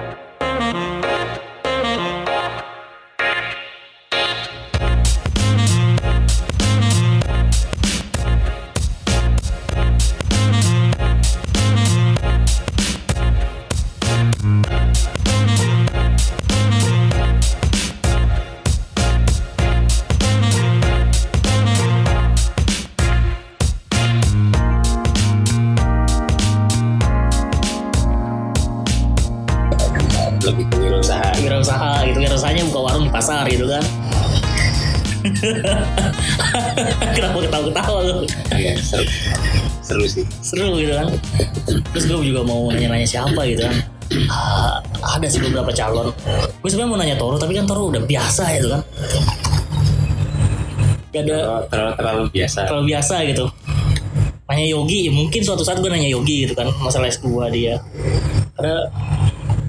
lebih seru gitu kan. Terus gue juga mau nanya-nanya siapa gitu kan. Ah, ada sih beberapa calon. Gue sebenarnya mau nanya Toro tapi kan Toro udah biasa gitu kan. Gak ada terlalu, terlalu, biasa. terlalu biasa gitu. Nanya Yogi ya mungkin suatu saat gue nanya Yogi gitu kan masalah S2 dia. Ada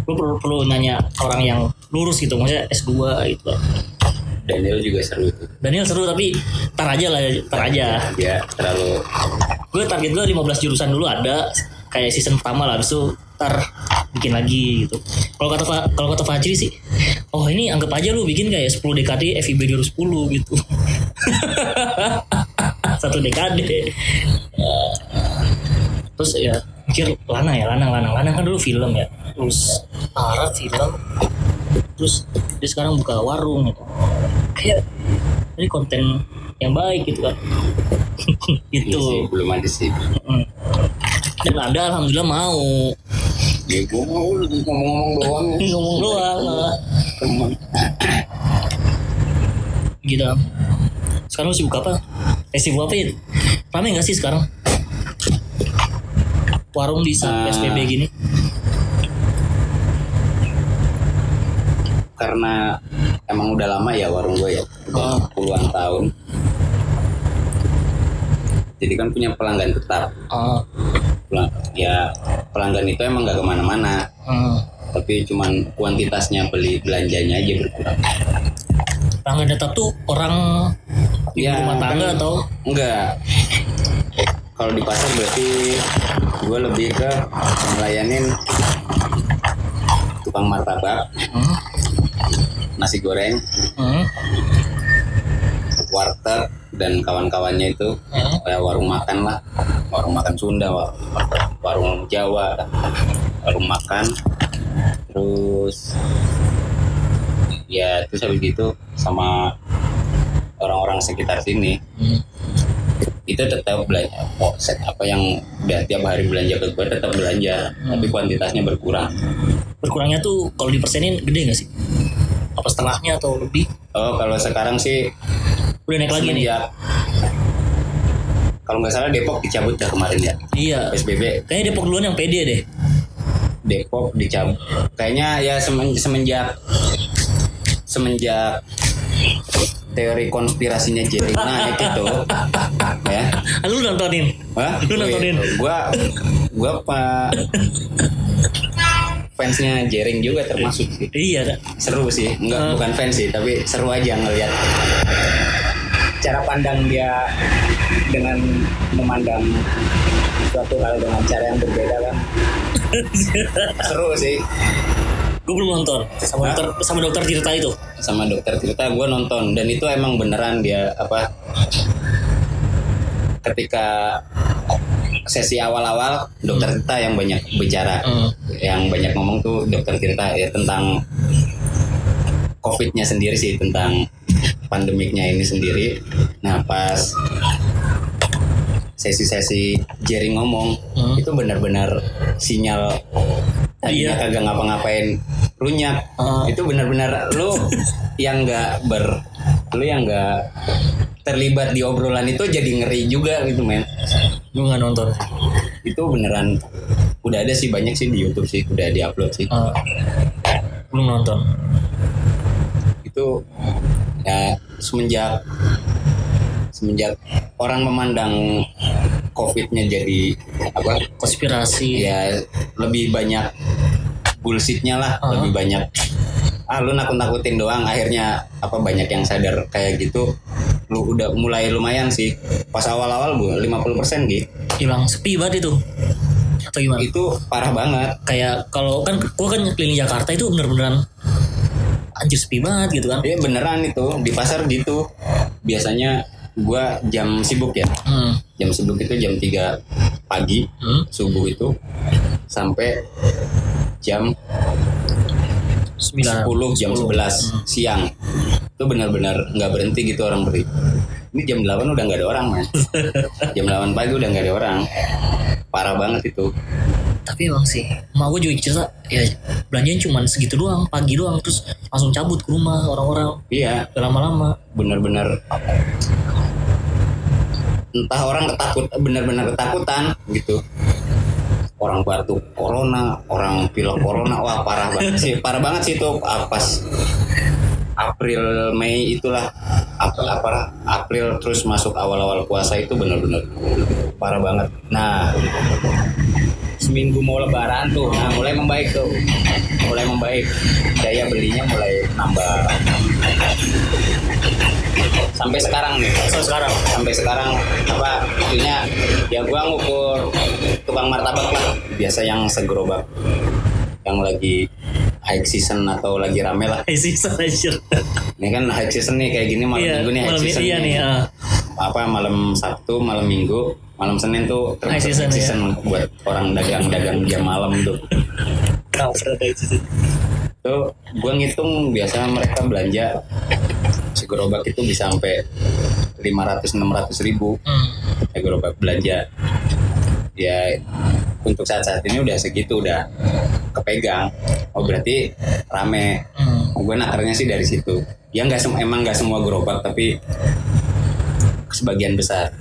gue perlu, perlu nanya orang yang lurus gitu maksudnya S2 gitu. Daniel juga seru itu. Daniel seru tapi tar aja lah tar aja. Dia terlalu gue target gue 15 jurusan dulu ada kayak season pertama lah habis itu ntar bikin lagi gitu. Kalau kata kalau kata Fajri sih oh ini anggap aja lu bikin kayak 10 dekade FIB 2010 gitu. Satu dekade Eh, terus ya mikir Lana ya Lanang Lanang Lanang kan dulu film ya. Terus Arab film. Terus dia sekarang buka warung gitu. Kayak ini konten yang baik gitu kan Iya gitu sih, belum ada sih. Dan ada alhamdulillah mau. Ya gue mau ngomong-ngomong doang ya. ngomong doang teman. Gitu. Sekarang sibuk apa? Eh sibuk apa ya rame gak sih sekarang? Warung di saat Ah. PSBB gini. Karena emang udah lama ya warung gue ya. Udah Oh. puluhan tahun jadi kan punya pelanggan tetap. Pelang- ya pelanggan itu emang gak ke mana-mana. Ah. tapi cuman kuantitasnya beli belanjanya aja berkurang. Pelanggan tetap tuh orang Ya, rumah tangga kan- atau? Enggak kalau di pasar berarti gue lebih ke melayanin tukang martabak hmm, nasi goreng hmm, warteg dan kawan-kawannya itu hmm. kayak warung makan lah. Warung makan Sunda wa- warung Jawa warung makan. Terus ya terus habis gitu sama orang-orang sekitar sini. Hmm. itu tetap belanja oh, set apa yang udah tiap hari belanja ke gue tetap belanja tapi kuantitasnya berkurang. Berkurangnya tuh kalau dipersenin gede gak sih? Apa setengahnya atau lebih? Oh kalau sekarang sih udah naik lagi nih. Kalau nggak salah Depok dicabut ya kemarin ya? Iya. PSBB kayaknya Depok duluan yang pede deh. Depok dicabut. Kayaknya ya semen- semenjak semenjak teori konspirasinya jadi naik itu ya. Lu nontonin? Wah, Lu nontonin? gua gua pak fansnya Jering juga termasuk sih. Iya dah. seru sih. Enggak Ah. bukan fans sih tapi seru aja ngelihat cara pandang dia dengan memandang suatu hal dengan cara yang berbeda kan? Seru sih. Gue belum nonton. Sama Hah? dokter sama dokter Tirta itu? Sama dokter cerita gue nonton. Dan itu emang beneran dia apa ketika sesi awal-awal dokter Tirta yang banyak bicara Hmm. yang banyak ngomong tuh dokter Tirta ya tentang covidnya sendiri sih tentang pandemiknya ini sendiri nah pas sesi-sesi Jerry ngomong Hmm. itu benar-benar sinyal tadinya Iya. kagak ngapa-ngapain lunyak Ah. itu benar-benar lu yang nggak ber lu yang nggak terlibat di obrolan itu jadi ngeri juga gitu men gue nggak nonton itu beneran udah ada sih banyak sih di YouTube sih udah diupload sih Ah. belum nonton itu ya semenjak semenjak orang memandang covidnya jadi apa? Konspirasi. Ya lebih banyak bullshitnya lah Ah. lebih banyak ah lu nakut-nakutin doang. Akhirnya apa banyak yang sadar kayak gitu. Lu udah mulai lumayan sih. Pas awal-awal bu 50% gitu hilang sepi banget itu. Atau gimana? Itu parah banget. Kayak kalau kan gua kan keliling Jakarta itu bener-beneran anjir sepi banget gitu kan. Ya beneran itu di pasar gitu. Biasanya gua jam sibuk ya. Hmm. jam sibuk itu jam 3 pagi Hmm. subuh itu sampai jam 9 10 jam 11 siang. Itu benar-benar nggak berhenti gitu orang beli ini jam 8 udah nggak ada orang man. Jam 8 pagi udah nggak ada orang. Parah banget itu tapi emang sih emak gue juga cerita ya belanjaan cuma segitu doang pagi doang terus langsung cabut ke rumah orang-orang. Iya. Lama-lama. Benar-benar entah orang ketakut benar-benar ketakutan gitu. Orang batuk corona orang pilek corona wah parah banget sih. Parah banget sih itu ah, pas April Mei itulah April apa April terus masuk awal-awal puasa itu benar-benar parah banget. Nah seminggu mau lebaran tuh. Nah mulai membaik tuh. Mulai membaik. Daya belinya mulai nambah. Sampai sekarang nih. So sekarang? Sampai sekarang apa intinya ya gua ngukur tukang martabak lah. Biasa yang segerobak. Yang lagi high season atau lagi rame lah. High season aja ini kan high season nih kayak gini malam iya minggu nih high season iya nih ah. Apa malam Sabtu malam Minggu malam Senin tuh High termasuk season, ya. buat orang dagang-dagang jam malam tuh. Season. Tuh gua ngitung biasa mereka belanja segerobak itu bisa sampai 500-600 ribu. Hmm. gerobak belanja. Ya untuk saat-saat ini udah segitu udah kepegang. Oh berarti rame. Hmm. gue nakarnya sih dari situ. Ya nggak sem- emang nggak semua gerobak tapi sebagian besar.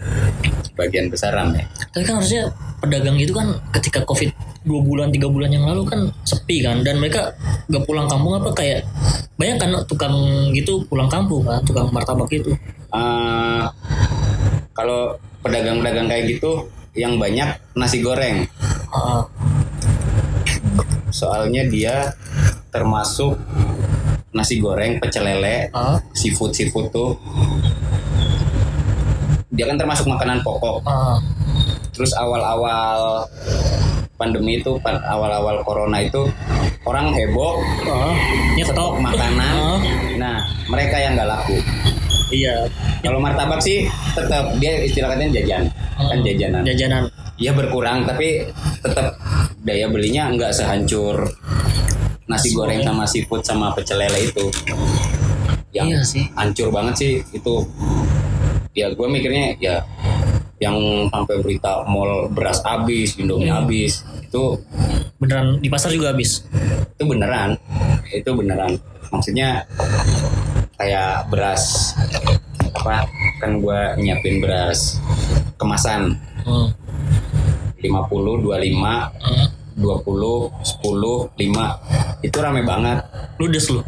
Sebagian besar rame. Tapi kan harusnya pedagang itu kan ketika covid dua bulan tiga bulan yang lalu kan sepi kan. Dan mereka gak pulang kampung apa kayak banyak kan tukang gitu pulang kampung kan tukang martabak itu. Eh, kalau pedagang-pedagang kayak gitu yang banyak nasi goreng. Ah, soalnya dia termasuk nasi goreng pecel lele ah, seafood seafood tuh dia kan termasuk makanan pokok. Ah. terus awal-awal pandemi itu awal-awal corona itu orang heboh ah. nyetok makanan. Ah, nah mereka yang nggak laku. Iya. Kalau martabak sih tetap dia istilahnya jajan kan Hmm. jajanan. Jajanan. Ya berkurang tapi tetap daya belinya nggak sehancur nasi goreng sama seafood sama pecel lele itu. Yang Iya sih. hancur banget sih itu ya gue mikirnya ya yang sampai berita mall beras habis indomie Hmm. habis itu beneran di pasar juga habis itu beneran itu beneran maksudnya kayak beras apa kan gue nyiapin beras kemasan hmm. 50 25 Hmm. 20 10 5 itu rame banget. Ludes lu?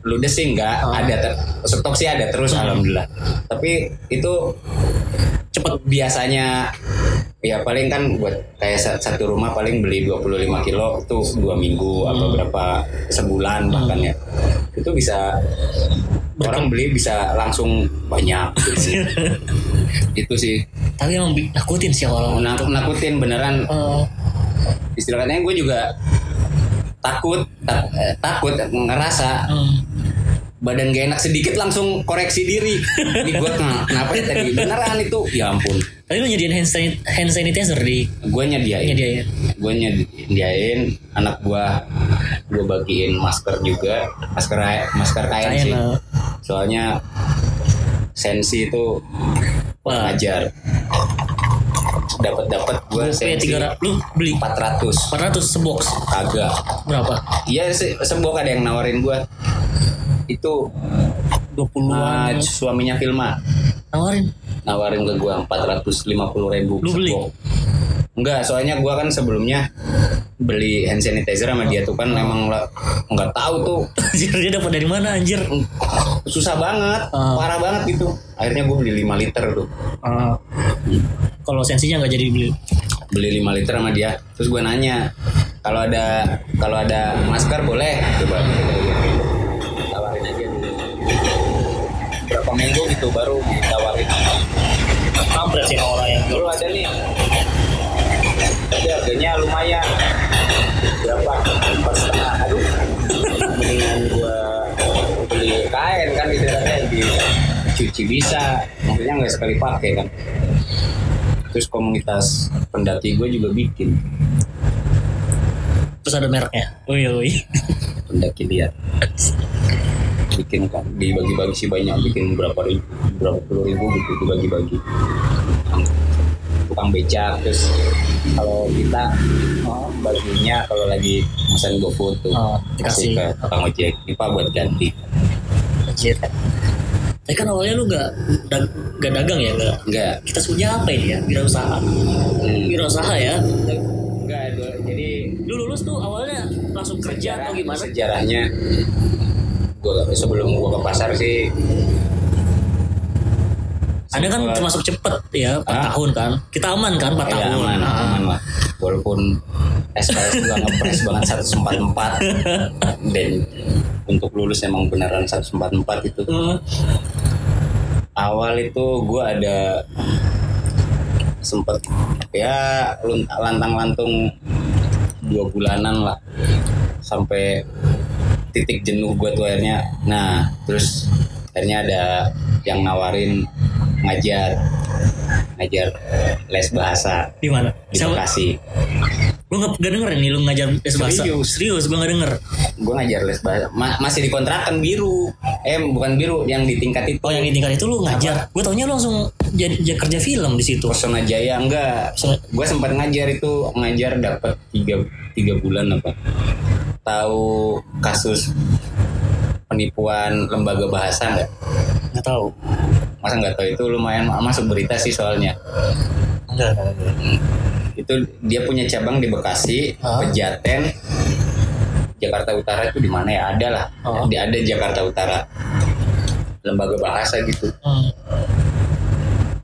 Ludes sih enggak. Oh. ada ter- stok sih ada terus Hmm. alhamdulillah. Tapi itu cepet biasanya ya paling kan buat kayak sa- satu rumah paling beli 25 kilo tuh dua minggu atau Hmm. berapa sebulan bahkan ya. Itu bisa orang beli bisa langsung banyak. Gitu sih. itu sih. Tapi emang nakutin sih awal Nak- nakutin beneran Istilahnya gue juga takut tak- eh, takut ngerasa hmm. badan gak enak sedikit langsung koreksi diri. Ini gue kenapa ya tadi? Beneran itu? Ya ampun. Tapi lu nyediain hand, sanit- hand sanitizer di? Gue nyediain. Nyediain. Gue nyediain anak gua gue bagiin masker juga. Masker masker kain kain sih. eh, soalnya sensi itu Wah. Dapat dapat gue sensi. tiga lu beli? 400 400 sebox? Kagak. Berapa? Iya se sembok ada yang nawarin gue itu 20-an uh, suaminya Filma nawarin? Nawarin ke gua 450 ribu Lu beli? Enggak, soalnya gua kan sebelumnya beli hand sanitizer sama dia tuh kan emang nggak tahu tuh. Anjir dia dapat dari mana anjir? Susah banget, Ah. parah banget gitu. Akhirnya gua beli 5 liter tuh. Ah. Kalau sensinya nggak jadi beli Beli 5 liter sama dia. Terus gua nanya, kalau ada kalau ada masker boleh? Coba tawarin aja dulu. Berapa minggu gitu baru ditawarin. kampret sih orang yang Dulu ada nih. Ada harganya lumayan berapa empat setengah aduh mendingan gua beli kain kan ibaratnya dicuci bisa maksudnya nggak sekali pakai kan terus komunitas pendaki gue juga bikin Terus ada mereknya. Oh iya, oh iya. pendaki lihat bikin kan dibagi-bagi sih banyak bikin berapa ribu berapa puluh ribu gitu dibagi-bagi tukang becak terus kalau kita oh, baginya kalau lagi pesan GoFood tuh Oh, kasih dikasih. ke tukang ojek ini pak buat ganti Anjir. Tapi kan awalnya lu gak, dag- gak dagang ya? Gak. enggak Kita sebutnya apa ini ya? Wirausaha. hmm. Wirausaha ya. enggak jadi Lu lulus tuh awalnya langsung kerja atau gimana? sejarahnya gua sebelum gua ke pasar sih Anda kan Sekolah- termasuk cepet ya, 4 Hah? tahun kan? Kita aman kan 4 Ya, tahun? aman, Ah. aman lah. Walaupun SKS gua ngepres banget 144 dan untuk lulus emang beneran 144 itu. Hmm. Awal itu gua ada sempet ya lun- lantang-lantung dua bulanan lah. Sampai titik jenuh gue tuh akhirnya. Nah terus akhirnya ada yang nawarin ngajar ngajar les bahasa Di mana? di? Bekasi Gue gak, gak denger nih lu ngajar les bahasa. Serius. Serius, gue gak denger. gue ngajar les bahasa Ma- masih dikontrakan biru eh bukan biru yang di tingkat itu Oh yang di tingkat itu lu ngajar. Gue taunya lu langsung jadi, kerja film di situ. Pesona Jaya enggak gue sempat ngajar itu ngajar dapat tiga tiga bulan apa tahu kasus penipuan lembaga bahasa nggak Gak tahu. masa nggak tahu itu lumayan masuk berita sih soalnya Enggak, enggak. itu dia punya cabang di Bekasi Hah? Pejaten Jakarta Utara itu di mana ya ada lah Oh. di ada Jakarta Utara lembaga bahasa gitu Hmm.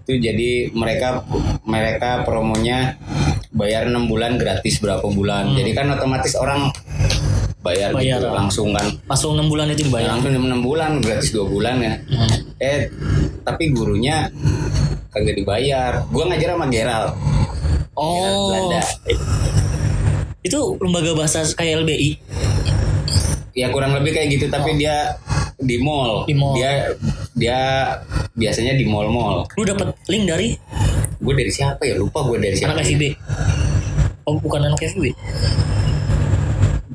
itu jadi mereka mereka promonya bayar enam bulan gratis berapa bulan Hmm. jadi kan otomatis orang bayar, Bayar, gitu langsung kan Langsung 6 bulan itu dibayar. langsung enam bulan gratis dua bulan ya Hmm. eh tapi gurunya kagak dibayar gua ngajar sama Geral Oh. Belanda. Itu lembaga bahasa kayak LBI. ya kurang lebih kayak gitu tapi dia di mall Oh. Di mall. dia dia biasanya di mall-mall Lu dapat link dari gue dari siapa ya lupa gue dari siapa anak FIB. Oh, bukan anak FIB.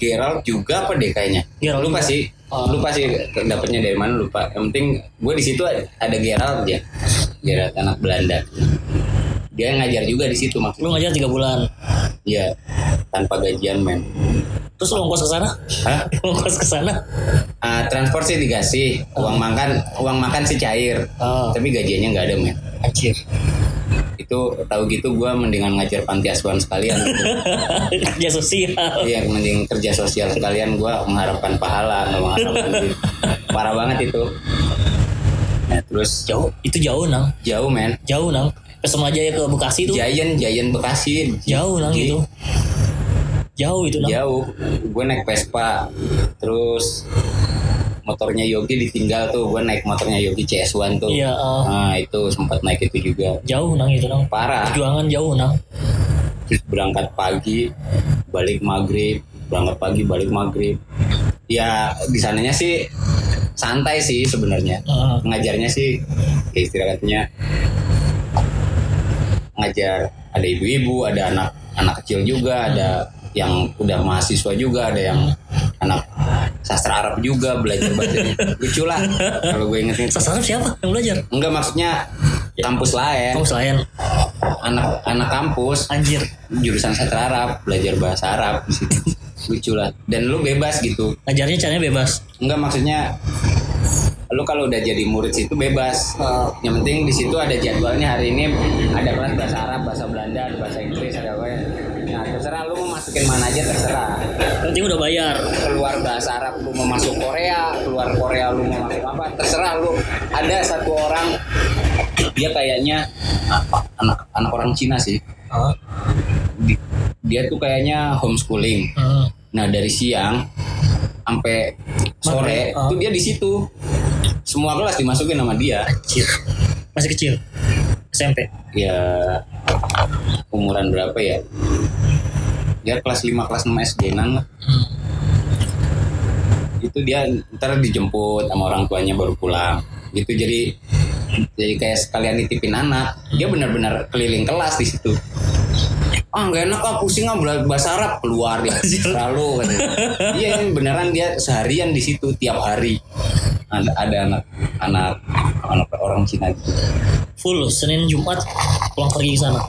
Gerald juga apa deh kayaknya Gerald lupa juga. sih Oh. lupa sih dapatnya dari mana lupa yang penting gue di situ ada Gerald aja Gerald anak Belanda dia ngajar juga di situ Lu maksudnya ngajar 3 bulan. ya tanpa gajian men Terus lu ongkos ke sana? Hah? Lu ongkos ke sana? Ah, transport sih dikasih uang makan uang makan sih cair Oh, tapi gajiannya nggak ada men anjir. Itu tahu gitu gue mendingan ngajar panti asuhan sekalian gitu. Kerja sosial. Iya, mending kerja sosial sekalian gue mengharapkan pahala, nggak mengharapkan duit. Parah banget itu. Nah, terus Jauh, itu jauh nang. jauh men. Jauh nang. Ke Semajaya ke Bekasi itu Giant, Giant Bekasi. jauh nang Gi- itu. Jauh itu nang. Jauh. Gue naik Vespa. Terus motornya Yogi ditinggal tuh. Gue naik motornya Yogi CS1 tuh. Iya, eh, Nah, itu sempat naik itu juga. jauh nang itu nang. Parah. Perjuangan jauh nang. Terus berangkat pagi, balik maghrib. Berangkat pagi, balik maghrib. Ya, di sananya sih santai sih sebenarnya. Eh, ngajarnya sih ya istirahatnya ngajar ada ibu-ibu ada anak anak kecil juga ada yang udah mahasiswa juga ada yang anak sastra Arab juga belajar bahasa lucu lah kalau gue ingetin. Sastra Arab siapa yang belajar? enggak maksudnya kampus lain. Kamu selain anak anak kampus. Anjir. jurusan sastra Arab belajar bahasa Arab. Lucu lah. Dan lu bebas gitu. Ngajarnya caranya bebas. enggak maksudnya lu kalau udah jadi murid situ bebas. Yang penting di situ ada jadwalnya. Hari ini ada kelas bahasa Arab bahasa Belanda ada bahasa Inggris ada apa nah terserah lu mau masukin mana aja terserah Nanti udah bayar. keluar bahasa Arab lu mau masuk Korea keluar Korea lu mau masuk apa terserah lu ada satu orang dia kayaknya apa, anak anak orang Cina sih. Di- dia tuh kayaknya homeschooling. Nah dari siang sampai sore Ah. tuh dia di situ. Semua kelas dimasukin sama dia. Anjir. Masih kecil. SMP. Ya umuran berapa ya? Dia kelas 5 kelas 6 SD nan lah Hmm. itu dia ntar dijemput sama orang tuanya baru pulang. Gitu jadi jadi kayak sekalian nitipin anak. Dia benar-benar keliling kelas di situ. Ah nggak enak ah pusing ah bahasa Arab keluar dia. Selalu katanya. iya ini beneran dia seharian di situ tiap hari. Ada, ada anak anak anak orang Cina gitu. Full Senin Jumat pulang pergi ke sana.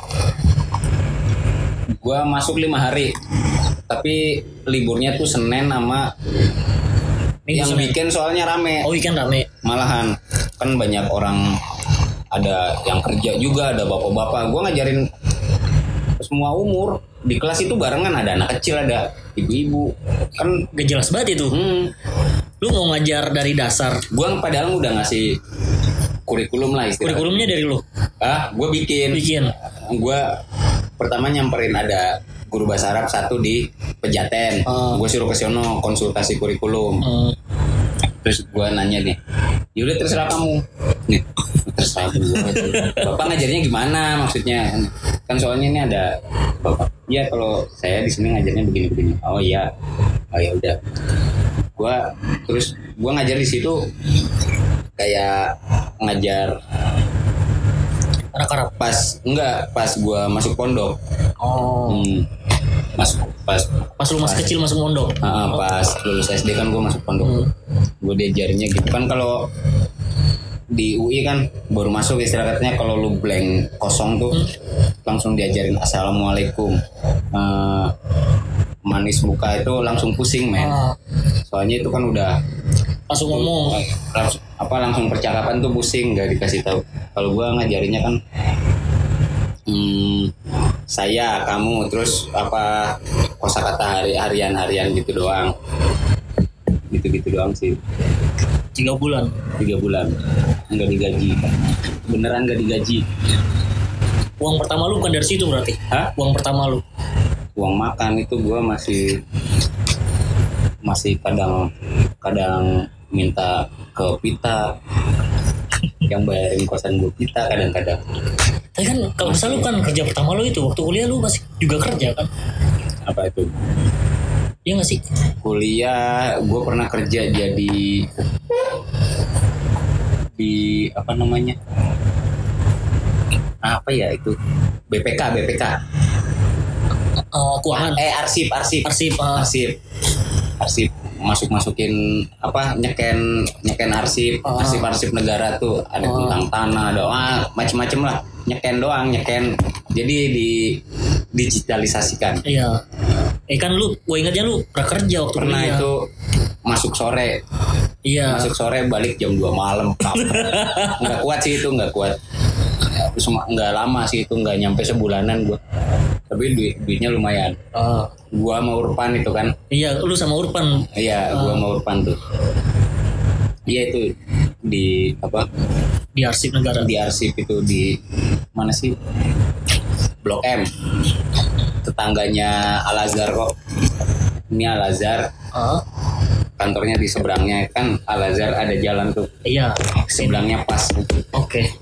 Gua masuk lima hari tapi liburnya tuh Senin sama Minggu yang Senin. weekend soalnya rame Oh weekend rame. malahan kan banyak orang ada yang kerja juga ada bapak-bapak gue ngajarin semua umur di kelas itu barengan ada anak kecil ada ibu-ibu kan Gak jelas banget itu. hmm, Lu mau ngajar dari dasar. gue padahal udah ngasih kurikulum lah istilahnya Kurikulumnya dari lu. ah gue bikin Bikin. Gue pertama nyamperin ada guru bahasa Arab satu di Pejaten. Oh. gue suruh ke sono konsultasi kurikulum. Hmm. terus gue nanya nih yaudah terserah kamu. Nih terserah gue bapak ngajarnya gimana maksudnya? Kan soalnya ini ada bapak ya kalau saya di sini ngajarnya begini begini oh iya. Oh ya udah. Gue terus gue ngajar di situ kayak ngajar Anak Arab. pas enggak pas gue masuk pondok. Oh. hmm, masuk pas Pas lu masih kecil masuk pondok. ah, pas lulus SD kan gue masuk pondok. Hmm. gue diajarinnya gitu. Kan kalau di UI kan baru masuk istilahnya kalau lu blank kosong tuh langsung diajarin assalamualaikum. Eh, manis muka itu langsung pusing men. Ah, soalnya itu kan udah langsung ngomong. langsung apa langsung percakapan tuh pusing nggak dikasih tahu kalau gua ngajarinnya kan hmm, saya kamu terus apa kosakata hari harian harian gitu doang gitu gitu doang sih Tiga bulan. tiga bulan nggak digaji beneran nggak digaji Uang pertama lu bukan dari situ berarti. hah Uang pertama lu. uang makan itu gua masih masih kadang kadang minta ke pita yang bayarin kosan gue pita kadang-kadang. Tapi kan kalau misal lu kan kerja pertama lu itu waktu kuliah lu masih juga kerja kan? apa itu? Iya gak sih? kuliah gue pernah kerja jadi di apa namanya? Apa ya itu? BPK BPK Eh, keuangan, eh arsip arsip. Arsip, eh, arsip. Arsip masuk masukin apa nyeken nyeken arsip Oh. arsip arsip negara tuh ada Oh. tentang tanah ada wah, macem-macem lah nyeken doang nyeken jadi di digitalisasikan iya. Eh kan lu, gue ingatnya lu pernah kerja waktu pernah kuliah. itu masuk sore Iya. masuk sore balik jam 2 malam nggak kuat sih itu nggak kuat nggak lama sih itu nggak nyampe sebulanan gua tapi duit duitnya lumayan. Eh, gua mau urpan itu kan. Iya, lu sama Urpan iya gua mau urpan tuh. Iya itu di apa? Di arsip negara. di arsip itu di mana sih? Blok M. Tetangganya Al Azhar kok. Ini Al Azhar. Eh, kantornya di seberangnya kan Al Azhar ada jalan tuh. Iya. seberangnya pas. Oke.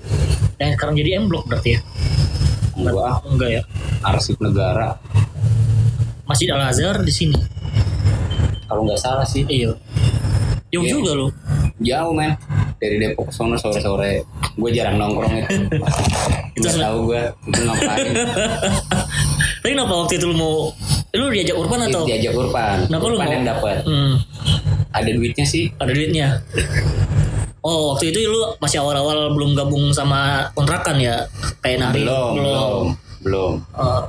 Dan sekarang jadi M Block berarti ya? gua Enggak ya? Arsip negara Masjid Al Azhar di sini. kalau nggak salah sih Iya. Jauh Iya. juga lu. jauh men dari Depok sono sore sore gue jarang nongkrong itu Itu nggak tahu gue itu ngapain Tapi kenapa waktu itu lu mau lu diajak Urban atau? diajak Urpan Kenapa lu Urpan mau? yang dapat Hmm, ada duitnya sih ada duitnya. Oh, waktu itu lu masih awal-awal belum gabung sama kontrakan ya? Kayak Nari. belum belum belum Eh,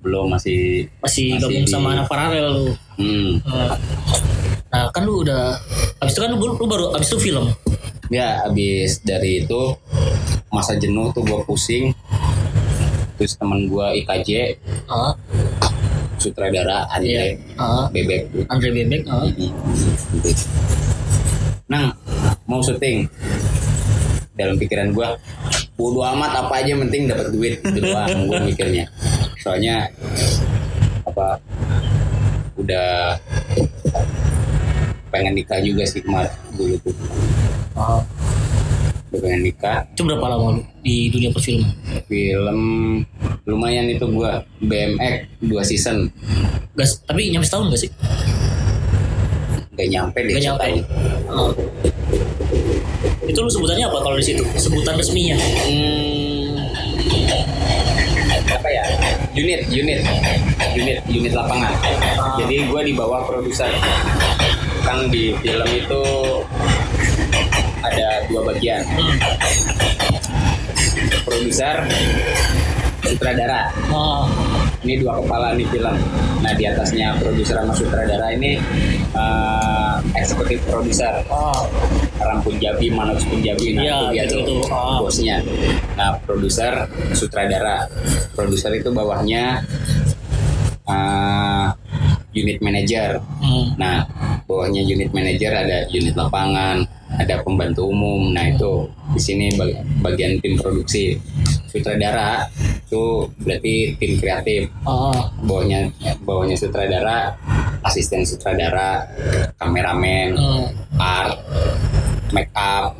belum masih masih, Masih gabung di- sama anak paralel lu. hmm. Eh, Nah, kan lu udah habis itu kan lu, lu baru habis itu film. ya abis dari itu masa jenuh tuh gue pusing terus teman gue IKJ Ah, sutradara iya. Andre Ah, bebek tuh Andre Bebek. Ah. Nang mau syuting dalam pikiran gua bodo amat apa aja yang penting dapat duit gitu doang gua mikirnya soalnya apa udah pengen nikah juga sih kemarin dulu tuh Ah. udah pengen nikah Itu berapa lama di dunia perfilman? film lumayan itu gua BMX dua season Gas, tapi nyampe setahun gak sih? gak nyampe deh Gak nyampe. Oh. Itu lu sebutannya apa kalau di situ? Sebutan resminya? Hmm, apa ya unit unit unit unit lapangan Ah. jadi gue di bawah produser kan di film itu ada dua bagian Hmm. produser sutradara Oh. ini dua kepala nih film nah di atasnya produser sama sutradara ini eh, eksekutif produser Oh. Ram Punjabi, Manoj Punjabi, nah Iya, itu dia tuh gitu-gitu. Ah. bosnya. Nah produser, sutradara, produser itu bawahnya uh, unit manager. Hmm. Nah bawahnya unit manager ada unit lapangan, ada pembantu umum. Nah itu di sini bag- bagian tim produksi. Sutradara itu berarti tim kreatif. Oh. Bawahnya bawahnya sutradara, asisten sutradara, kameramen, Hmm. art, make up,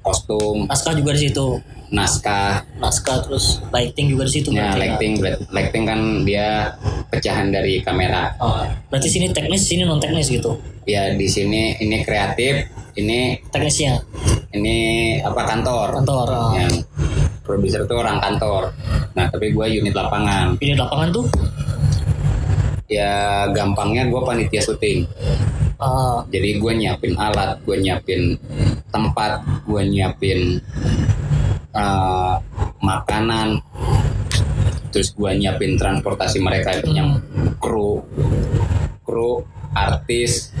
kostum, Naskah juga di situ. naskah. Naskah terus lighting juga di situ. Nah, berarti ya? lighting, lighting kan dia pecahan dari kamera. Oh. Berarti sini teknis, sini non teknis gitu. Ya di sini ini kreatif, ini Teknisnya ini apa kantor. kantor. Oh. Yang produser tuh orang kantor. Nah tapi gue unit lapangan. Ini lapangan tuh. Ya gampangnya gue panitia syuting. Ah. Jadi gue nyiapin alat, gue nyiapin tempat, gue nyiapin uh, makanan, terus gue nyiapin transportasi mereka, yang kru, kru, artis,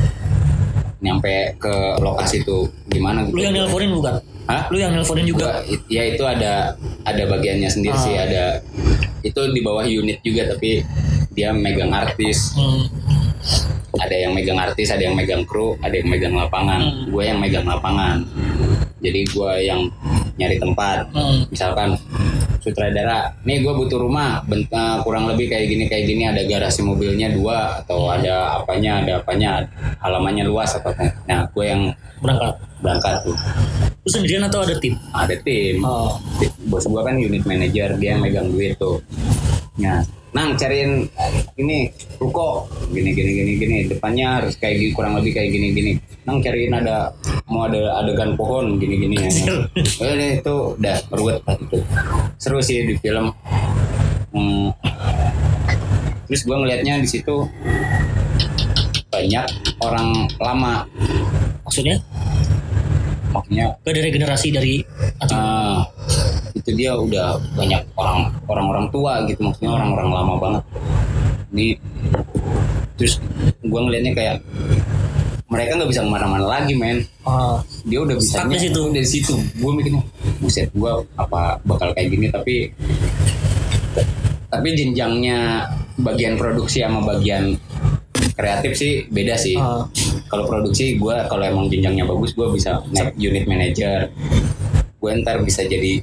nyampe ke lokasi itu gimana gitu. Lu yang nelponin bukan? Hah? Lu yang nelponin juga. Gua, ya itu ada ada bagiannya sendiri Ah. sih, ada itu di bawah unit juga tapi dia megang artis, Hmm. ada yang megang artis, ada yang megang kru, ada yang megang lapangan. Hmm. Gue yang megang lapangan. Jadi gue yang nyari tempat. Hmm. Misalkan sutradara, nih gue butuh rumah, eh, kurang lebih kayak gini kayak gini ada garasi mobilnya dua atau ada apanya ada apanya halamannya luas atau apa. Nah gue yang Berangkat. berangkat tuh. Lu sendirian atau ada tim? Ada tim. Oh. Bos gue kan unit manager, dia yang megang duit tuh. Nah, Nang cariin ini ruko gini gini gini gini depannya harus kayak gini kurang lebih kayak gini gini. Nang cariin ada mau ada adegan pohon gini gini ya. Udah itu udah ruwet lah itu. Seru sih di film. Hmm. Terus gue ngelihatnya di situ banyak orang lama, Maksudnya? maksudnya dari generasi dari atau Ah, itu dia udah banyak orang orang-orang tua gitu maksudnya orang-orang lama banget. Ini terus gue ngelihatnya kayak mereka nggak bisa ke mana-mana lagi men. Ah. dia udah bisa di situ. dari situ. Gue mikirnya buset gue apa bakal kayak gini? Tapi tapi jenjangnya bagian produksi sama bagian kreatif sih beda sih. Ah. kalau produksi gue kalau emang jenjangnya bagus gue bisa naik unit manager. Gue ntar bisa jadi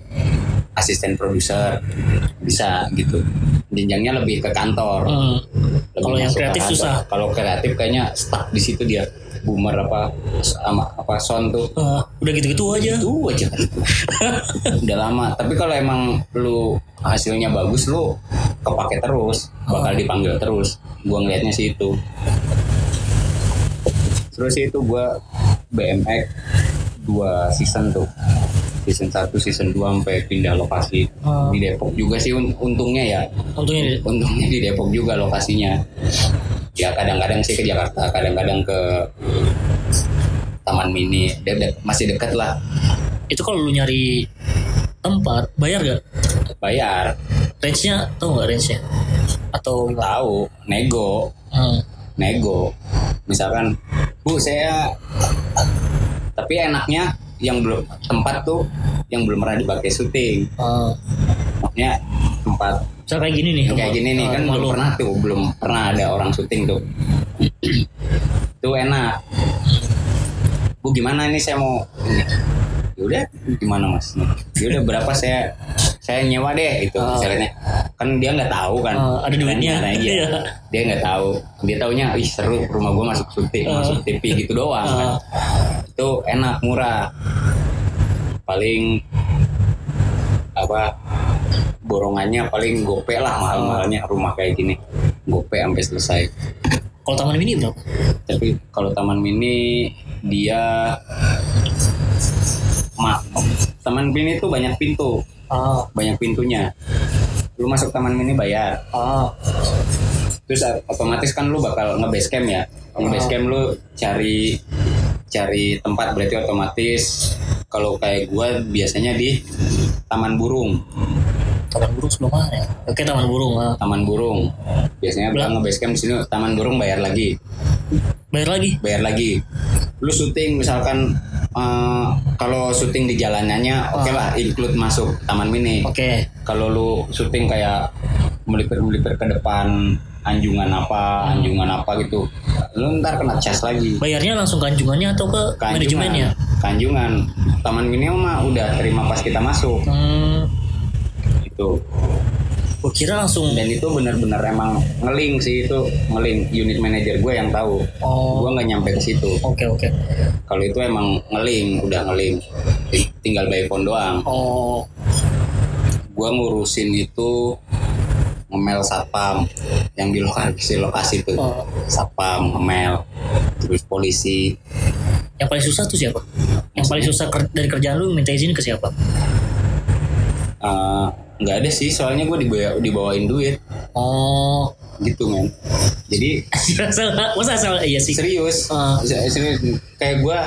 asisten produser bisa gitu. Jenjangnya lebih ke kantor. Hmm. Kalau yang kreatif kantor. susah. kalau kreatif kayaknya stuck di situ dia. Boomer apa sama apa sound tuh. Ah, udah gitu-gitu aja. itu aja. Udah lama. Tapi kalau emang lu hasilnya bagus lu kepake terus. Bakal dipanggil terus. Gua ngelihatnya sih itu. Terus itu gua BMX dua season tuh season 1 season 2 sampai pindah lokasi Ah. di Depok juga sih un- untungnya ya Untungnya di- untungnya di Depok juga lokasinya ya kadang-kadang sih ke Jakarta kadang-kadang ke Taman Mini dia de- masih dekat lah itu kalau lu nyari tempat bayar gak? bayar Range-nya tau gak range-nya? Atau tahu nego Hmm. nego misalkan bu saya tapi enaknya yang belum tempat tuh yang belum pernah dipakai syuting Ah. maksudnya tempat Misal kayak gini nih. kayak gini nih Ah, kan rumah belum lu. pernah tuh belum pernah ada orang syuting tuh tuh enak bu gimana ini saya mau ini yaudah gimana mas yaudah berapa saya saya nyewa deh itu Ah. misalnya kan dia nggak tahu kan Ah, ada duitnya. Nah, iya. Dia nggak tahu dia taunya ih seru rumah gua masuk syuting Ah. masuk TV gitu doang kan. Ah. itu enak murah. Paling apa borongannya paling gope lah mahal-mahalnya rumah kayak gini. Gope sampai selesai. Kalau taman mini berapa? tapi kalau taman mini dia ma taman mini itu banyak pintu. Ah, banyak pintunya. Lu masuk taman mini bayar. Ah, terus otomatis kan lu bakal nge-base camp ya. Nge-base camp lu cari cari tempat berarti otomatis kalau kayak gua biasanya di taman burung taman burung sebelah mana ya? Oke taman burung. Ah. taman burung biasanya gua nge-base camp di sini taman burung bayar lagi Bayar lagi? bayar lagi lu syuting misalkan eh, kalau syuting di jalanannya oke lah include masuk taman mini Oke. kalau lu syuting kayak melipir-melipir ke depan anjungan apa anjungan apa gitu. Lu ntar kena cas lagi. Bayarnya langsung ke anjungannya atau ke manajemennya? kanjungan. Taman mini mah udah terima pas kita masuk. Hmm, gitu. Gua kira langsung. dan itu benar-benar emang ngeling sih itu ngeling unit manager gue yang tahu. Oh, gue nggak nyampe ke situ. Oke oke. kalau itu emang ngeling udah ngeling tinggal by phone doang. Oh, gue ngurusin itu ngemel satpam yang di lokasi lokasi itu oh. satpam ngemel terus polisi Yang paling susah tuh siapa? Yang paling susah ker- dari kerjaan lu minta izin ke siapa? Eh, nggak ada sih soalnya gue dibawa, dibawain duit Oh, gitu men jadi masa asal iya sih. serius. Se- serius kayak gue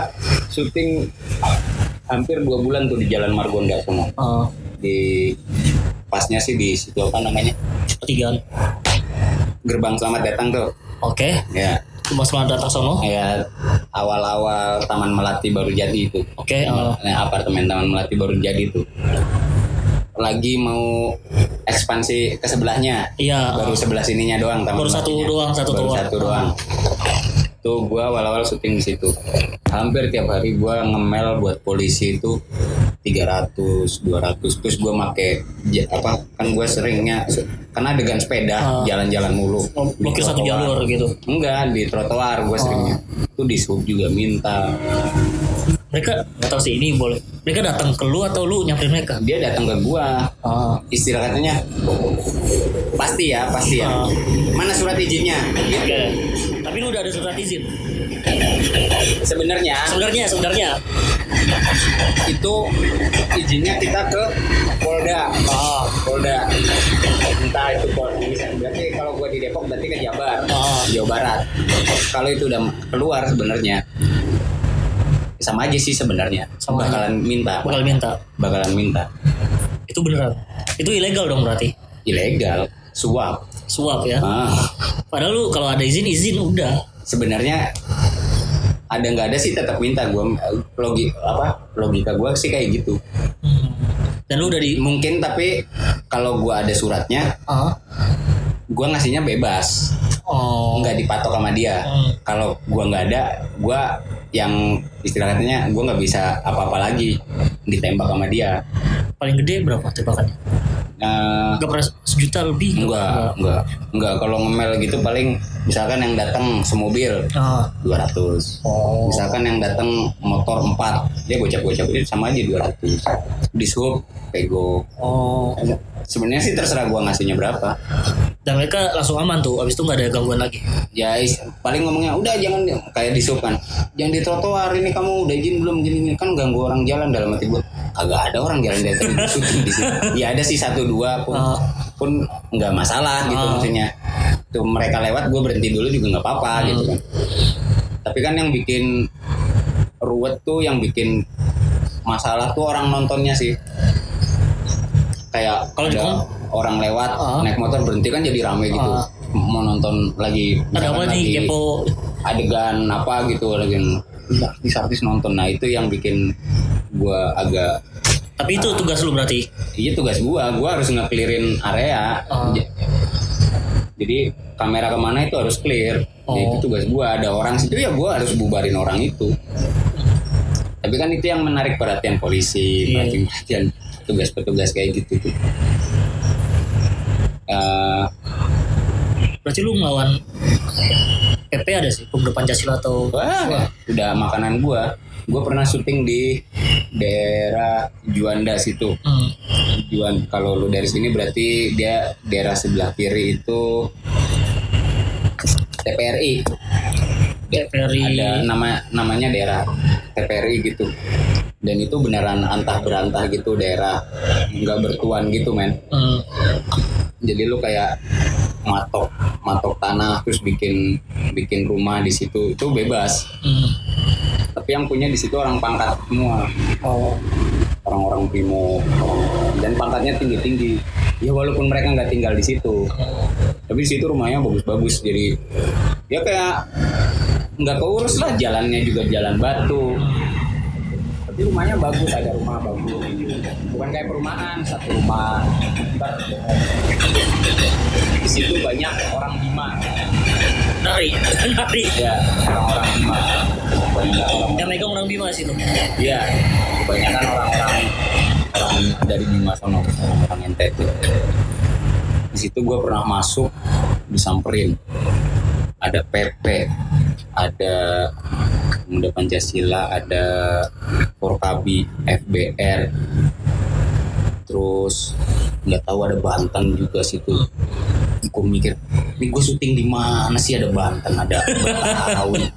syuting hampir dua bulan tuh di Jalan Margonda semua Oh, di pasnya sih di situ apa namanya pertigaan. gerbang selamat datang tuh Oke, ya cuma selamat datang sono. kayak awal-awal Taman Melati baru jadi itu Oke, oh. Nah, apartemen Taman Melati baru jadi tuh lagi mau ekspansi ke sebelahnya Iya. baru sebelah sininya doang Taman Baru satu Melatinya. doang, satu baru doang. satu doang tuh gua awal-awal syuting di situ. Hampir tiap hari gua ngemel buat polisi itu 300 200 terus gua make ja- apa kan gua seringnya karena adegan sepeda Ah. jalan-jalan mulu. Oh, Di blokir satu jalur gitu. enggak di trotoar gua seringnya. Itu di sub juga minta Mereka nggak tahu sih ini boleh. Mereka datang ke lu atau lu nyamperin mereka? dia datang ke gua Ah. istilah katanya pasti ya pasti ya Ah. mana surat izinnya gitu Oke. Tapi lu udah ada surat izin. sebenarnya Sebenarnya, sebenarnya. itu izinnya kita ke Polda Ah. Polda entah itu Polda berarti kalau gua di Depok berarti ke Jabar Ah. Jawa Barat kalau itu udah keluar sebenarnya sama aja sih sebenarnya Sama bakalan minta Bakal minta. bakalan minta Itu beneran. Itu ilegal dong berarti. ilegal suap Suap ya. ah. Padahal lu kalau ada izin izin udah. sebenarnya ada nggak ada sih tetap minta gua logi apa logika gua sih kayak gitu Hmm. Dan lu udah di mungkin tapi kalau gua ada suratnya ah. gua ngasihnya bebas Oh. nggak dipatok sama dia Hmm. kalau gua nggak ada gua yang istilah katanya gua nggak bisa apa-apa lagi ditembak sama dia Paling gede berapa tembakannya? Gak pernah sejuta lebih? enggak enggak enggak kalau ngemel gitu paling misalkan yang datang semobil Ah. 200 Oh. misalkan yang datang motor 4 dia gocap-gocap itu sama aja 200 di sub pego Oh. Sebenarnya sih terserah gua ngasihnya berapa Dan mereka langsung aman tuh. Abis itu nggak ada gangguan lagi. ya is- paling ngomongnya udah jangan kayak di sub kan jangan di trotoar ini kamu udah izin belum gini, gini kan ganggu orang jalan dalam hati gua kagak ada orang jalan dari tadi di syuting di situ ya ada sih satu dua pun Ah. pun nggak masalah gitu Ah. maksudnya tuh mereka lewat gue berhenti dulu juga nggak apa-apa Hmm. gitu kan tapi kan yang bikin ruwet tuh yang bikin masalah tuh orang nontonnya sih kayak Kalau ada orang lewat Ah. naik motor berhenti kan jadi rame gitu Ah. mau nonton lagi Ada apa nih kepo? adegan apa gitu lagi artis-artis nonton nah itu yang bikin gua agak Tapi itu tugas lu berarti. iya tugas gua gua harus ngeklirin area Ah. J- jadi kamera ke mana itu harus clear Oh. itu tugas gua ada orang situ ya gua harus bubarin orang itu tapi kan itu yang menarik perhatian polisi Iya. perhatian perhatian tugas-petugas kayak gitu tuh Eh, Berarti lu ngelawan PP ada sih pemuda Pancasila atau Wah, udah makanan gua. Gua pernah syuting di daerah Juanda situ. Hmm. Juan kalau lu dari sini berarti dia daerah sebelah kiri itu TPRI. TPRI. Ada nama namanya daerah TPRI gitu. Dan itu beneran antah berantah gitu daerah nggak bertuan gitu men. Hmm. Jadi lu kayak matok matok tanah terus bikin bikin rumah di situ itu bebas. Hmm. Tapi yang punya di situ orang pangkat semua. Oh. orang-orang primo dan pangkatnya tinggi-tinggi ya walaupun mereka nggak tinggal di situ tapi di situ rumahnya bagus-bagus jadi ya kayak nggak keurus lah jalannya juga jalan batu tapi rumahnya bagus ada rumah bagus bukan kayak perumahan satu rumah di situ banyak orang Bima Nari, nari. ya orang-orang Bima banyak orang Yang megang orang Bima sih tuh. Iya, kebanyakan orang-orang orang dari Bima sono, orang-orang NTT. Di situ gue pernah masuk, disamperin. Ada PP, ada Pemuda Pancasila, ada Forkabi, FBR, terus nggak tahu ada Banten juga situ. Gue mikir, ini gue syuting di mana sih ada Banten, ada Betawi,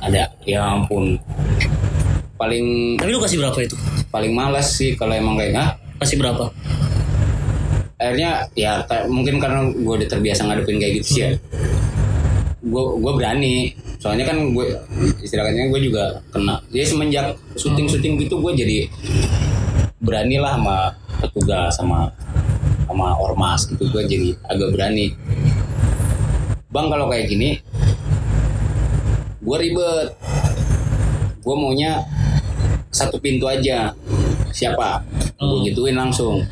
ada ya ampun. Paling Tapi lu kasih berapa itu? paling malas sih kalau emang kayak ah Kasih berapa? Akhirnya ya mungkin karena gue udah terbiasa ngadepin kayak gitu sih ya. Gue gue berani. Soalnya kan gue istilahnya gue juga kena. Jadi semenjak syuting syuting gitu gue jadi berani lah sama petugas sama sama ormas gitu. Gue jadi agak berani. Bang kalau kayak gini gue ribet. Gue maunya satu pintu aja. Siapa? Gue Hmm. gituin langsung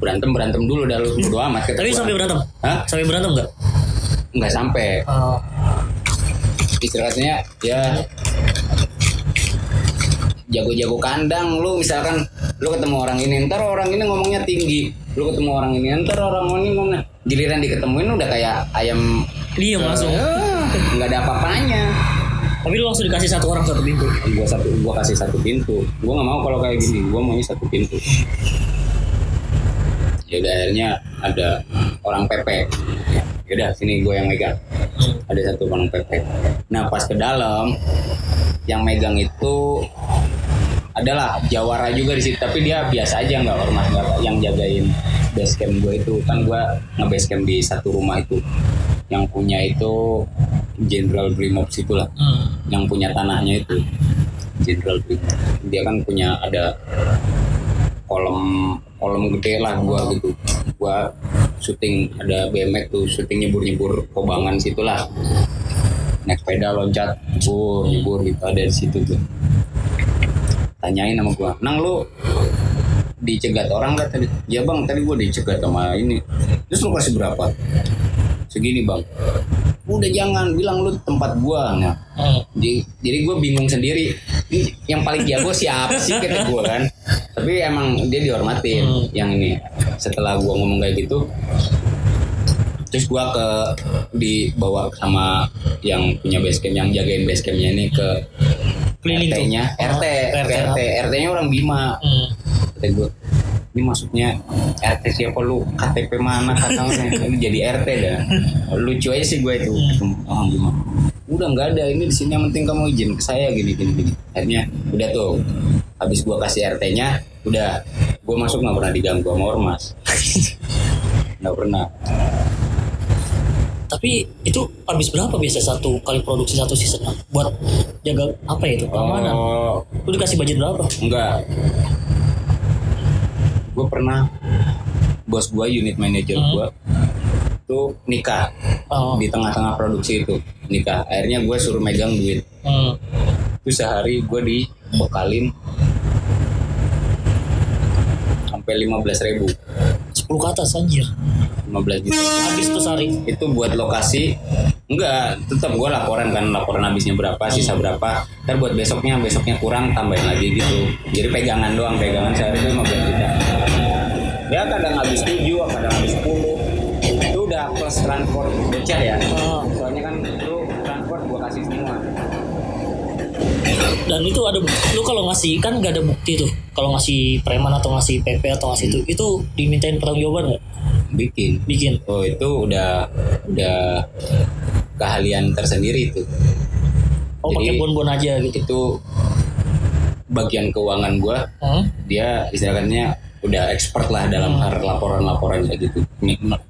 berantem berantem dulu dah lu bodo amat kata Tapi gua. sampai berantem? Hah? Sampai berantem nggak? nggak sampai Oh. istilahnya ya jago-jago kandang lu misalkan lu ketemu orang ini ntar orang ini ngomongnya tinggi lu ketemu orang ini ntar orang ini ngomongnya giliran diketemuin udah kayak ayam Diem langsung. Ah, nggak ada apa-apanya Tapi lu langsung dikasih satu orang satu pintu. gua satu gua kasih satu pintu gua nggak mau kalau kayak gini gua maunya satu pintu ya udah akhirnya ada orang PP ya udah sini gua yang megang. Hmm. ada satu orang PP nah pas ke dalam yang megang itu adalah jawara juga di situ tapi dia biasa aja nggak ormas nggak yang jagain base camp gue itu. Kan gue nge base camp di satu rumah itu. Yang punya itu Jenderal Brimob situlah. Hmm. yang punya tanahnya itu Jenderal Brimob. Dia kan punya ada kolom kolom gede lah gua gitu. Gua syuting ada BMX tuh syuting nyebur nyebur kobangan situlah naik sepeda loncat nyebur nyebur gitu ada di situ tuh. Tanyain sama gua nang lu dicegat orang gak tadi? Ya bang tadi gua dicegat sama ini. Terus lu kasih berapa? Segini bang. Udah jangan bilang lu tempat gua. Nah Hmm. jadi, jadi gue bingung sendiri. Yang paling jago siapa sih kata gue kan tapi emang dia dihormatin Hmm. yang ini. Setelah gue ngomong kayak gitu terus gue ke dibawa sama yang punya base camp yang jagain base campnya ini ke. RT-nya Oh, RT RT. RT RT-nya orang Bima. Hmm. kata gue ini maksudnya RT siapa lu? KTP mana? Kata orang Ini jadi RT dah. Lucu aja sih gue itu. Oh, gimana udah nggak ada ini di sini yang penting kamu izin ke saya gini gini gini. Akhirnya udah tuh habis gue kasih RT nya udah gue masuk nggak pernah diganggu sama ormas nggak pernah Tapi itu habis berapa biasa satu kali produksi satu season buat jaga apa ya itu keamanan? oh Lu dikasih budget berapa? enggak gue pernah bos gue unit manager Hmm. gue tuh nikah Oh. di tengah-tengah produksi itu nikah akhirnya gue suruh megang duit Hmm. itu sehari gue dibekalin sampai 15 ribu. 10 ke atas anjir. 15 juta. Habis tuh sehari. itu buat lokasi. Enggak tetap gue laporan kan laporan habisnya berapa sisa berapa. Ntar buat besoknya besoknya kurang tambahin lagi gitu. Jadi pegangan doang pegangan sehari itu 15 juta. Ya kadang habis 7 kadang habis 10 itu udah plus transport bocah ya. Oh. soalnya kan lu dan itu ada lu kalau ngasih kan nggak ada bukti tuh. Kalau ngasih preman atau ngasih PP atau ngasih itu itu dimintain pertanggungjawaban nggak? Bikin. Bikin. Oh itu udah udah keahlian tersendiri itu. Oh pakai bon-bon aja gitu? itu bagian keuangan gua Hmm? dia istilahnya udah expert lah dalam hal laporan-laporan kayak gitu.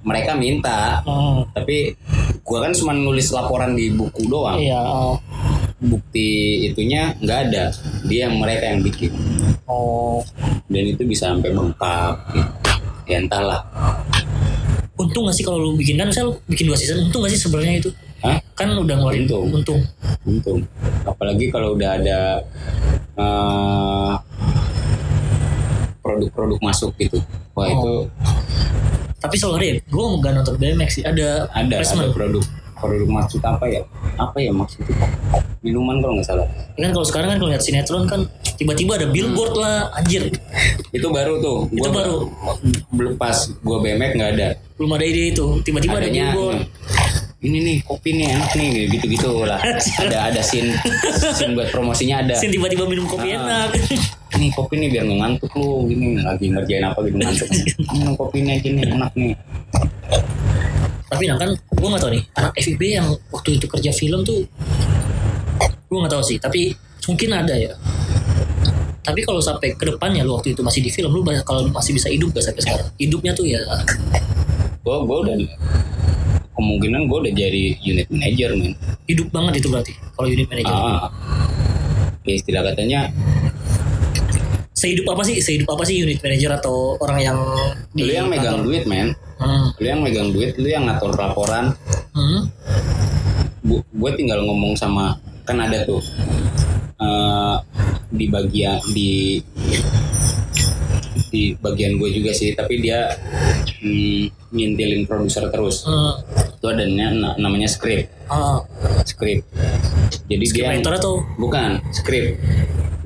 Mereka minta Hmm. tapi gua kan cuma nulis laporan di buku doang. Iya oh. Bukti itunya nggak ada. Dia mereka yang bikin. Oh. Dan itu bisa sampai bengkak gitu. ya entahlah. Untung gak sih kalau lu bikin kan misalnya lu bikin dua season untung gak sih sebenarnya itu? Hah? kan udah ngeluarin Untung. untung. Untung. Apalagi kalau udah ada eh, produk-produk masuk gitu. Wah Oh. itu tapi selalu ada ya gue nggak nonton BMX sih. Ada ada ada produk produk maksud apa? ya? Apa ya maksudnya minuman kalau nggak salah. Ya kan kalau sekarang kan kalau lihat sinetron kan tiba-tiba ada billboard lah anjir. Itu baru tuh. Itu baru. belum pas gua BMX nggak ada. Belum ada ide itu. Tiba-tiba ada billboard. ini. Nih kopi nih enak nih gitu gitu lah ada ada scene scene buat promosinya ada. Sin tiba-tiba minum kopi Ah. enak. Nih kopi nih biar ngantuk lu. Gini lagi ngerjain apa gitu ngantuk. Minum kopi nih aja nih enak nih tapi nah kan gue nggak tahu nih anak FIB yang waktu itu kerja film tuh gue nggak tahu sih tapi mungkin ada ya. Tapi kalau sampai ke depannya lu waktu itu masih di film lu kalau masih bisa hidup gak sampai sekarang? Hidupnya tuh ya. Gua gua udah kemungkinan gua udah jadi unit manager men. Hidup banget itu berarti kalau unit manager. Ah. Ya istilah katanya sehidup apa sih? Sehidup apa sih unit manager atau orang yang lu yang megang duit men hmm. lu yang megang duit lu yang ngatur laporan. Hmm. gue tinggal ngomong sama kan ada tuh eh, di bagian di di bagian gue juga sih tapi dia mm, ngintilin produser terus. Hmm. itu ada na- namanya script. Ah, script. Jadi dia scriptwriter atau bukan script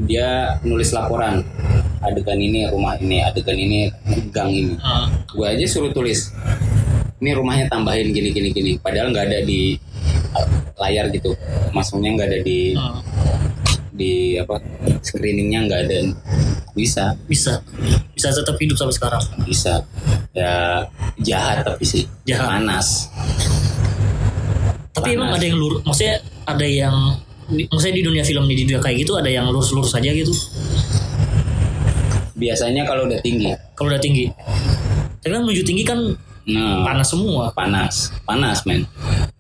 dia nulis laporan adegan ini rumah ini adegan ini gang ini. Ah. gue aja suruh tulis ini rumahnya tambahin gini gini gini. Padahal nggak ada di uh, layar gitu. Maksudnya nggak ada di Ah. di apa screeningnya nggak ada. Bisa. Bisa. Bisa tetap hidup sampai sekarang? Bisa. Ya jahat tapi sih. Jahat. panas. Tapi emang Panas. ada yang lurus maksudnya ada yang di- maksudnya di dunia film di dunia kayak gitu ada yang lurus-lurus aja gitu? Biasanya kalau udah tinggi. Kalau udah tinggi. Tapi kan menuju tinggi kan nah panas semua. panas. Panas men.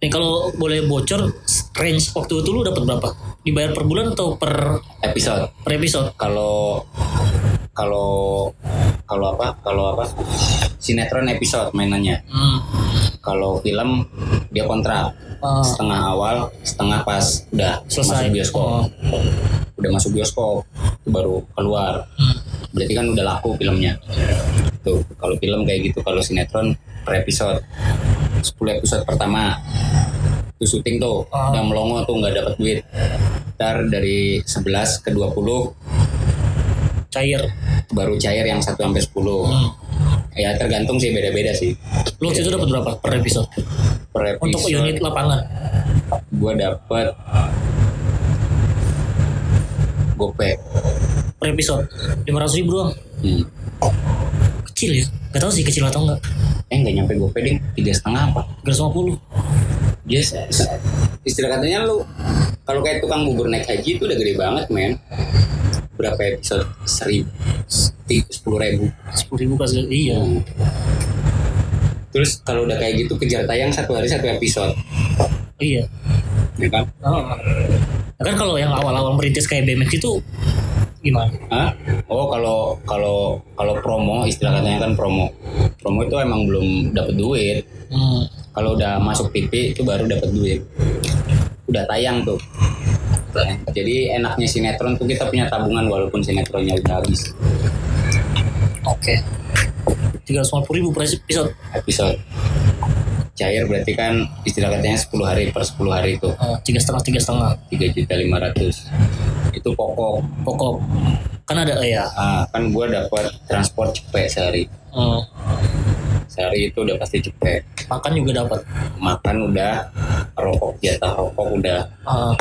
Nih kalau boleh bocor range waktu itu lu dapat berapa? Dibayar per bulan atau per episode. per episode? Kalau kalau kalau apa kalau apa sinetron episode mainannya hmm. kalau film dia kontrak Ah, setengah awal setengah pas udah Selesai. masuk bioskop Oh. udah masuk bioskop itu baru keluar hmm. berarti kan udah laku filmnya tuh kalau film kayak gitu kalau sinetron per episode 10 episode pertama itu syuting tuh Ah. udah melongo tuh nggak dapat duit ntar dari 11 ke 20 cair. Baru cair yang 1 sampai 10 hmm. ya tergantung sih beda-beda sih. Lu waktu itu dapat berapa per episode? Per untuk episode unit lapangan? Gua dapet gopek per episode? 500 ribu doang? Hmm. kecil ya? Gak tahu sih kecil atau enggak eh nggak nyampe gopek ding. Tiga setengah apa? 350 Yes, istilah katanya lu kalau kayak tukang bubur naik haji itu udah gede banget men. Berapa episode? Seribu, sepuluh ribu. 10 ribu kasih iya Terus kalau udah kayak gitu kejar tayang satu hari satu episode, iya ya kan? oh. Nah, kan kalau yang awal-awal merintis kayak BMX itu gimana Hah? Oh kalau kalau kalau promo istilah katanya kan promo. Promo itu emang belum dapet duit. hmm. Kalau udah masuk TV itu baru dapet duit. Udah tayang tuh. Jadi enaknya sinetron tuh kita punya tabungan walaupun sinetronnya udah habis. oke. 350 ribu per episode. Episode. Cair berarti kan istilah katanya 10 hari per 10 hari itu Eh, tiga setengah tiga setengah. Tiga juta lima ratus. Itu pokok. Pokok. Kan ada eh, ya. Ah, kan gua dapat transport cepet sehari. Hmm. Sehari itu udah pasti cepet. Makan juga dapat. Makan udah rokok jatah rokok udah. Ah,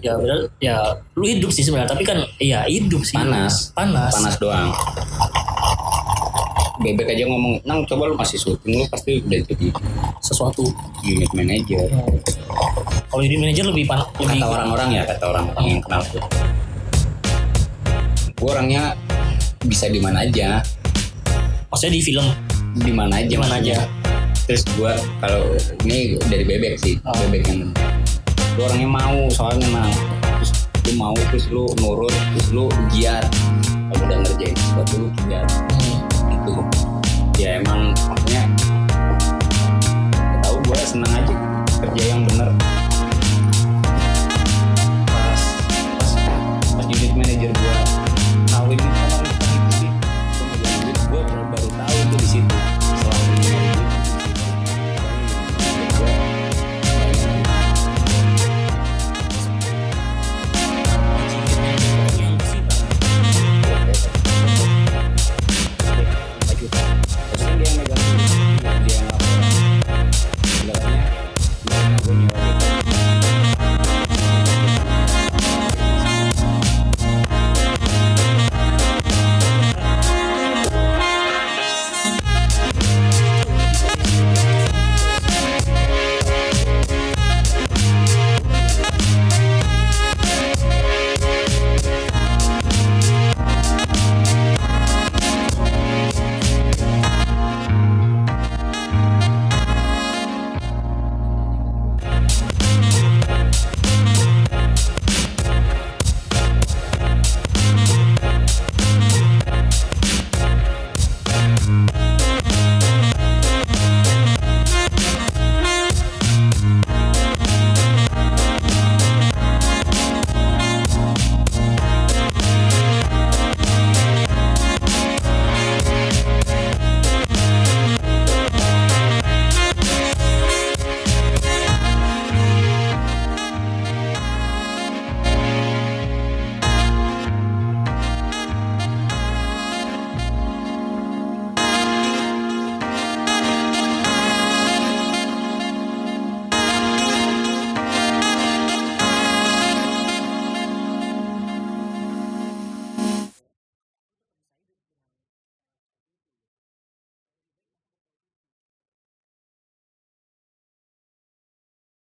ya benar ya lu hidup sih sebenarnya tapi kan iya hidup sih. Panas. panas. Panas doang. Bebek aja ngomong nang coba lu masih syuting lu pasti udah jadi sesuatu. unit manager. Hmm. kalau jadi manajer lebih pan lebih kata orang-orang ya kata orang-orang yang kenal gue gue orangnya bisa di mana aja. Maksudnya di film di mana aja mana maksudnya. terus gue kalau ini dari bebek sih Oh. bebek yang lu orangnya mau soalnya mau terus lu mau terus lu nurut terus lu giat kalau udah ngerjain sesuatu lu giat Hmm. itu ya emang maksudnya gak tahu gue senang aja kerja yang bener